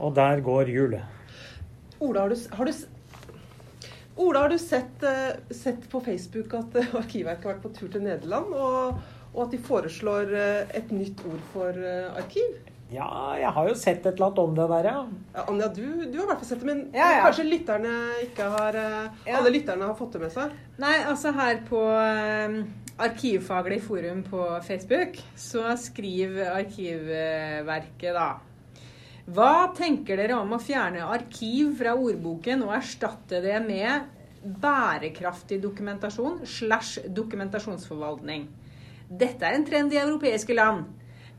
Og der går hjulet. Ola, har du, har du, Ola, har du sett, eh, sett, på Facebook at eh, Arkivverket har vært på tur til Nederland, og, og at de foreslår eh, et nytt ord for arkiv? Ja, jeg har jo sett et eller annet om det der, ja. ja Anja, du, du, har i hvert fall sett det, men ja, ja. kanskje lytterne ikke har Alle lytterne har fått det med seg? Nei, altså her på um, Arkivfaglig forum på Facebook så skriver Arkivverket da hva tenker dere om å fjerne arkiv fra ordboken og erstatte det med bærekraftig dokumentasjon slash dokumentasjonsforvaltning? Dette er en trend i europeiske land.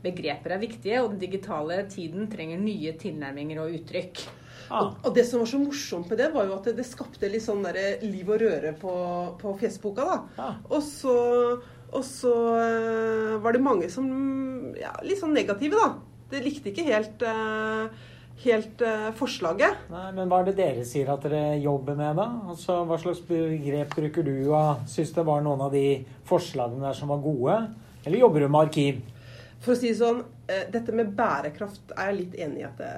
Begreper er viktige, og den digitale tiden trenger nye tilnærminger og uttrykk. Ah. Og, og, det som var så morsomt med det, var jo at det, det skapte litt sånn der liv og røre på, på fjesboka. da. Ah. Og så, og så uh, var det mange som ja, Litt sånn negative, da det likte ikke helt, uh, helt uh, forslaget. Nei, Men hva er det dere sier at dere jobber med, da? Altså, Hva slags begrep bruker du? og Syns det var noen av de forslagene der som var gode? Eller jobber du med arkiv? For å si det sånn, uh, dette med bærekraft er jeg litt enig i at det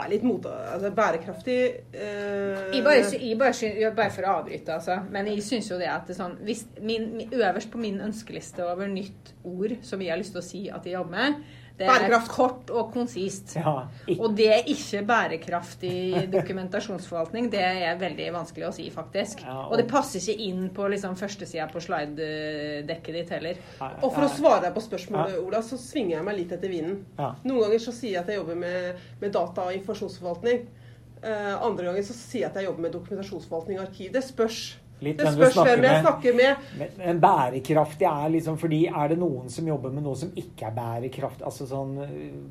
er litt mot... Altså bærekraftig uh... jeg, bare, jeg, bare, jeg bare, for å avbryte, altså. Men jeg syns jo det at det sånn hvis min, Øverst på min ønskeliste over nytt ord som jeg har lyst til å si at jeg jobber med, det er kort og konsist. Ja, og det er ikke bærekraftig dokumentasjonsforvaltning. Det er veldig vanskelig å si, faktisk. Ja, og... og... det passer ikke inn på liksom, førstesida på slidedekket ditt heller. Og for å svare deg på spørsmålet, Ola, så svinger jeg meg litt etter vinden. Noen ganger så sier jeg at jeg jobber med, med data og informasjonsforvaltning. Uh, andre ganger så sier jeg at jeg jobber med dokumentasjonsforvaltning og arkiv. Det spørs. Litt det spørs hvem jeg snakker med. Men, men, bærekraftig er liksom fordi Er det noen som jobber med noe som ikke er bærekraftig? Altså sånn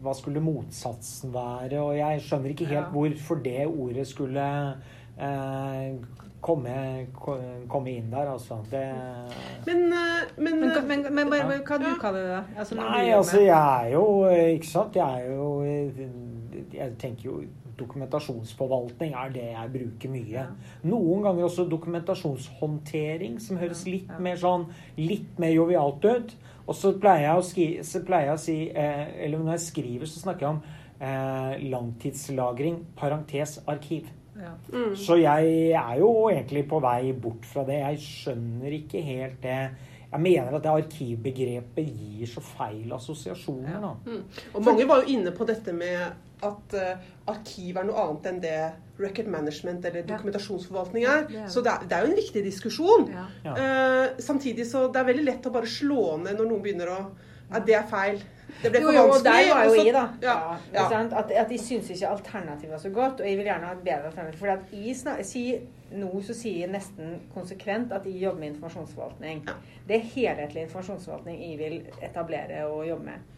Hva skulle motsatsen være? Og jeg skjønner ikke helt ja. hvorfor det ordet skulle eh, komme, komme, inn der, altså. Det Men, eh, men, men, men, men hva du kaller det. Altså, Nei, altså jeg er jo Ikke sant. Jeg er jo Jeg tenker jo dokumentasjonsforvaltning er det jeg bruker mye. Noen ganger også dokumentasjonshåndtering, som høres litt mer sånn litt mer jovialt ut. Og så pleier jeg å, skrive, pleier jeg å si eh, Eller når jeg skriver, så snakker jeg om eh, langtidslagring, parentes arkiv. Ja. Mm. Så jeg er jo egentlig på vei bort fra det. Jeg skjønner ikke helt det. Jeg mener at det arkivbegrepet gir så feil assosiasjoner. Da. Mm. Og mange var jo inne på dette med at uh, arkiv er noe annet enn det record management eller dokumentasjonsforvaltning er. Ja. Så det er, det er, jo en viktig diskusjon. Ja. Uh, samtidig så det er veldig lett å bare slå ned når noen begynner å at det er feil. Det ble for jo, jo, vanskelig. Der var jo jeg, da. Ja, ja. At, at, de syns ikke alternativet var så godt, og jeg vil gjerne ha et bedre alternativ. For jeg snak, sier, nå så sier jeg nesten konsekvent at jeg jobber med informasjonsforvaltning. Ja. Det er helhetlig informasjonsforvaltning jeg vil etablere og jobbe med.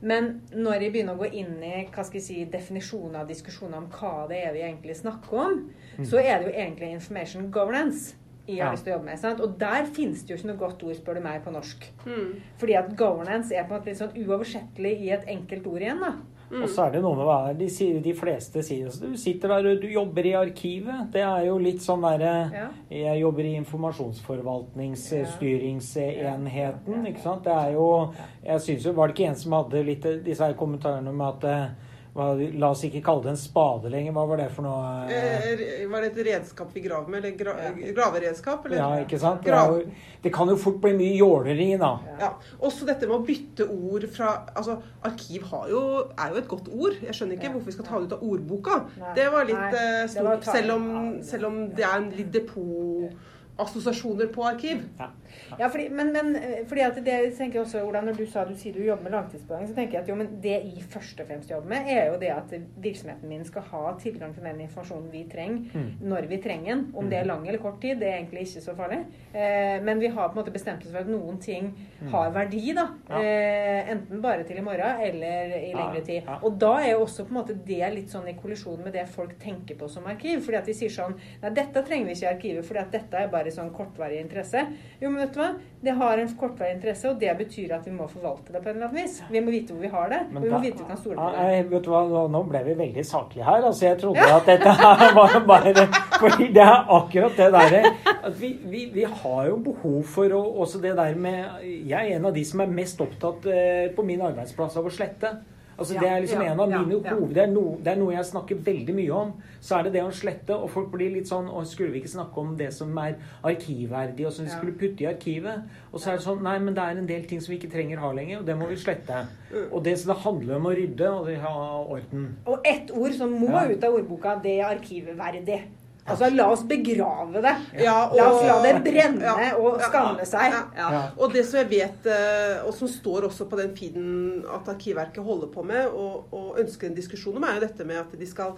Men når jeg begynner å gå inn i hva skal jeg si, definisjoner og diskusjoner om hva det er vi egentlig snakker om, mm. så er det jo egentlig information governance jeg har lyst til å jobbe med. Sant? Og der finnes det jo ikke noe godt ord, spør du meg, på norsk. Mm. Fordi at governance er på en måte litt sånn uoversettelig i et enkelt ord igjen. da. Mm. Og så er det noe med hva de, sier, de fleste sier Du sitter der og du jobber i arkivet. Det er jo litt sånn derre ja. Jeg jobber i informasjonsforvaltningsstyringsenheten, ikke sant. Det er jo Jeg syns jo Var det ikke en som hadde litt disse her kommentarene om at eh, la oss ikke kalle det en spade lenger. Hva var det for noe? Eh, var det et redskap vi graver med? Eller gra graveredskap? Eller? Ja, ikke sant? Det, jo, det, kan jo fort bli mye jåleri, da. Ja. Også dette med å bytte ord fra Altså, arkiv jo, er jo et godt ord. Jeg skjønner ikke ja. hvorfor vi skal ta det ut av ordboka. Nei. Det var litt uh, stort, selv om, selv om det er en litt depot assosiasjoner på arkiv. Ja, ja fordi, men, men, eh, fordi at det tenker jeg også, Ola, Når du sa du sier du jobber med langtidsbevaring, så tenker jeg at jo, men det jeg først og fremst jobber med, er jo det at virksomheten min skal ha tilgang til den informasjonen vi trenger, mm. når vi trenger den. Om det er mm. lang eller kort tid, det er egentlig ikke så farlig. Eh, men vi har på en måte bestemt oss for at noen ting mm. har verdi, da. Ja. Eh, enten bare til i morgen eller i lengre tid. Og da er jo også på en måte det litt sånn i kollisjon med det folk tenker på som arkiv. fordi at de sier sånn Nei, dette trenger vi ikke i arkivet, fordi at dette er bare bare sånn kortvarig interesse. Jo, men vet du hva? Det har en kortvarig interesse, og det betyr at vi må forvalte det på en eller annen vis. Vi må vite hvor vi har det, og vi må vite vi kan stole på det. vet du hva, Nå ble vi veldig saklige her. Altså, jeg trodde ja. at dette her var bare Fordi det er akkurat det derre at vi, vi, vi, har jo behov for å Også det der med Jeg er en av de som er mest opptatt eh, på min arbeidsplass av å slette. Altså, det er liksom en av mine hoved... Det er, no, det er noe jeg snakker veldig mye om. Så er det det å slette, og folk blir litt sånn Å, skulle vi ikke snakke om det som er arkivverdig, og som vi skulle putte i arkivet? Og så er det sånn Nei, men det er en del ting som vi ikke trenger ha lenger, og det må vi slette. Og det, det handler om å rydde og ha orden. Og ett ord som må ut av ordboka, det er arkivverdig. Altså, la oss begrave det. Ja, og, la oss la det brenne ja, og skamme seg. Ja, og det som jeg vet, eh, og som står også på den feeden at Arkivverket holder på med, og, og ønsker en diskusjon om, er jo dette med at de skal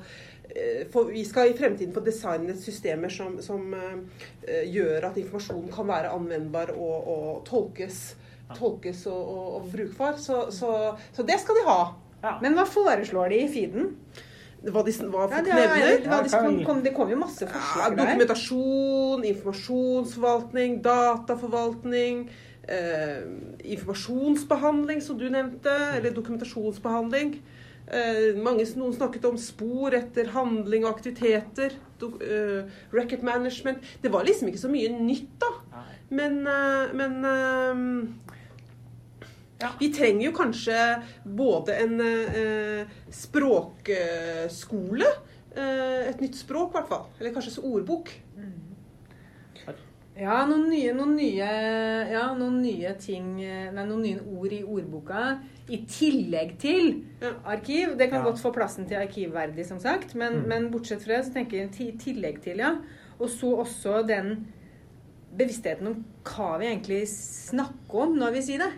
eh, for vi skal i fremtiden få designet systemer som, som uh, gjør at informasjonen kan være anvendbar og, og tolkes, tolkes og, og, og brukbar. Så, så, så, det skal de ha. Men hva foreslår de i feeden? Hva de, hva folk ja, nevner. Ja, det, kom, det kom jo masse forslag ja, Dokumentasjon, informasjonsforvaltning, dataforvaltning. Eh, informasjonsbehandling, som du nevnte. Eller dokumentasjonsbehandling. Eh, mange, noen snakket om spor etter handling og aktiviteter. Do, eh, record management. Det var liksom ikke så mye nytt, da. Men, eh, men eh, ja. Vi trenger jo kanskje både en eh, språkskole, eh, et nytt språk i hvert fall, eller kanskje ordbok. Ja, noen nye, noen nye, ja, noen nye ting eh, Nei, noen nye ord i ordboka. I tillegg til ja. arkiv. Det kan ja. godt få plassen til arkivverdig, som sagt. Men, mm. men bortsett fra det, så tenker jeg i tillegg til, ja. Og så også den bevisstheten om hva vi egentlig snakker om når vi sier det.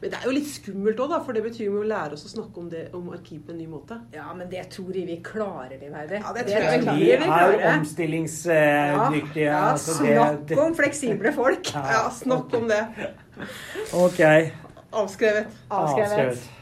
Men det er jo litt skummelt òg, for det betyr jo å lære oss å snakke om, det, om arkiv på en ny måte. Ja, men det tror jeg vi klarer, vi, Verdi. Ja, det tror jeg, vi, vi er omstillingsdyktige. Ja, ja, altså snakk om fleksible folk. Ja, snakk om det. Ok. Avskrevet. Avskrevet. Avskrevet.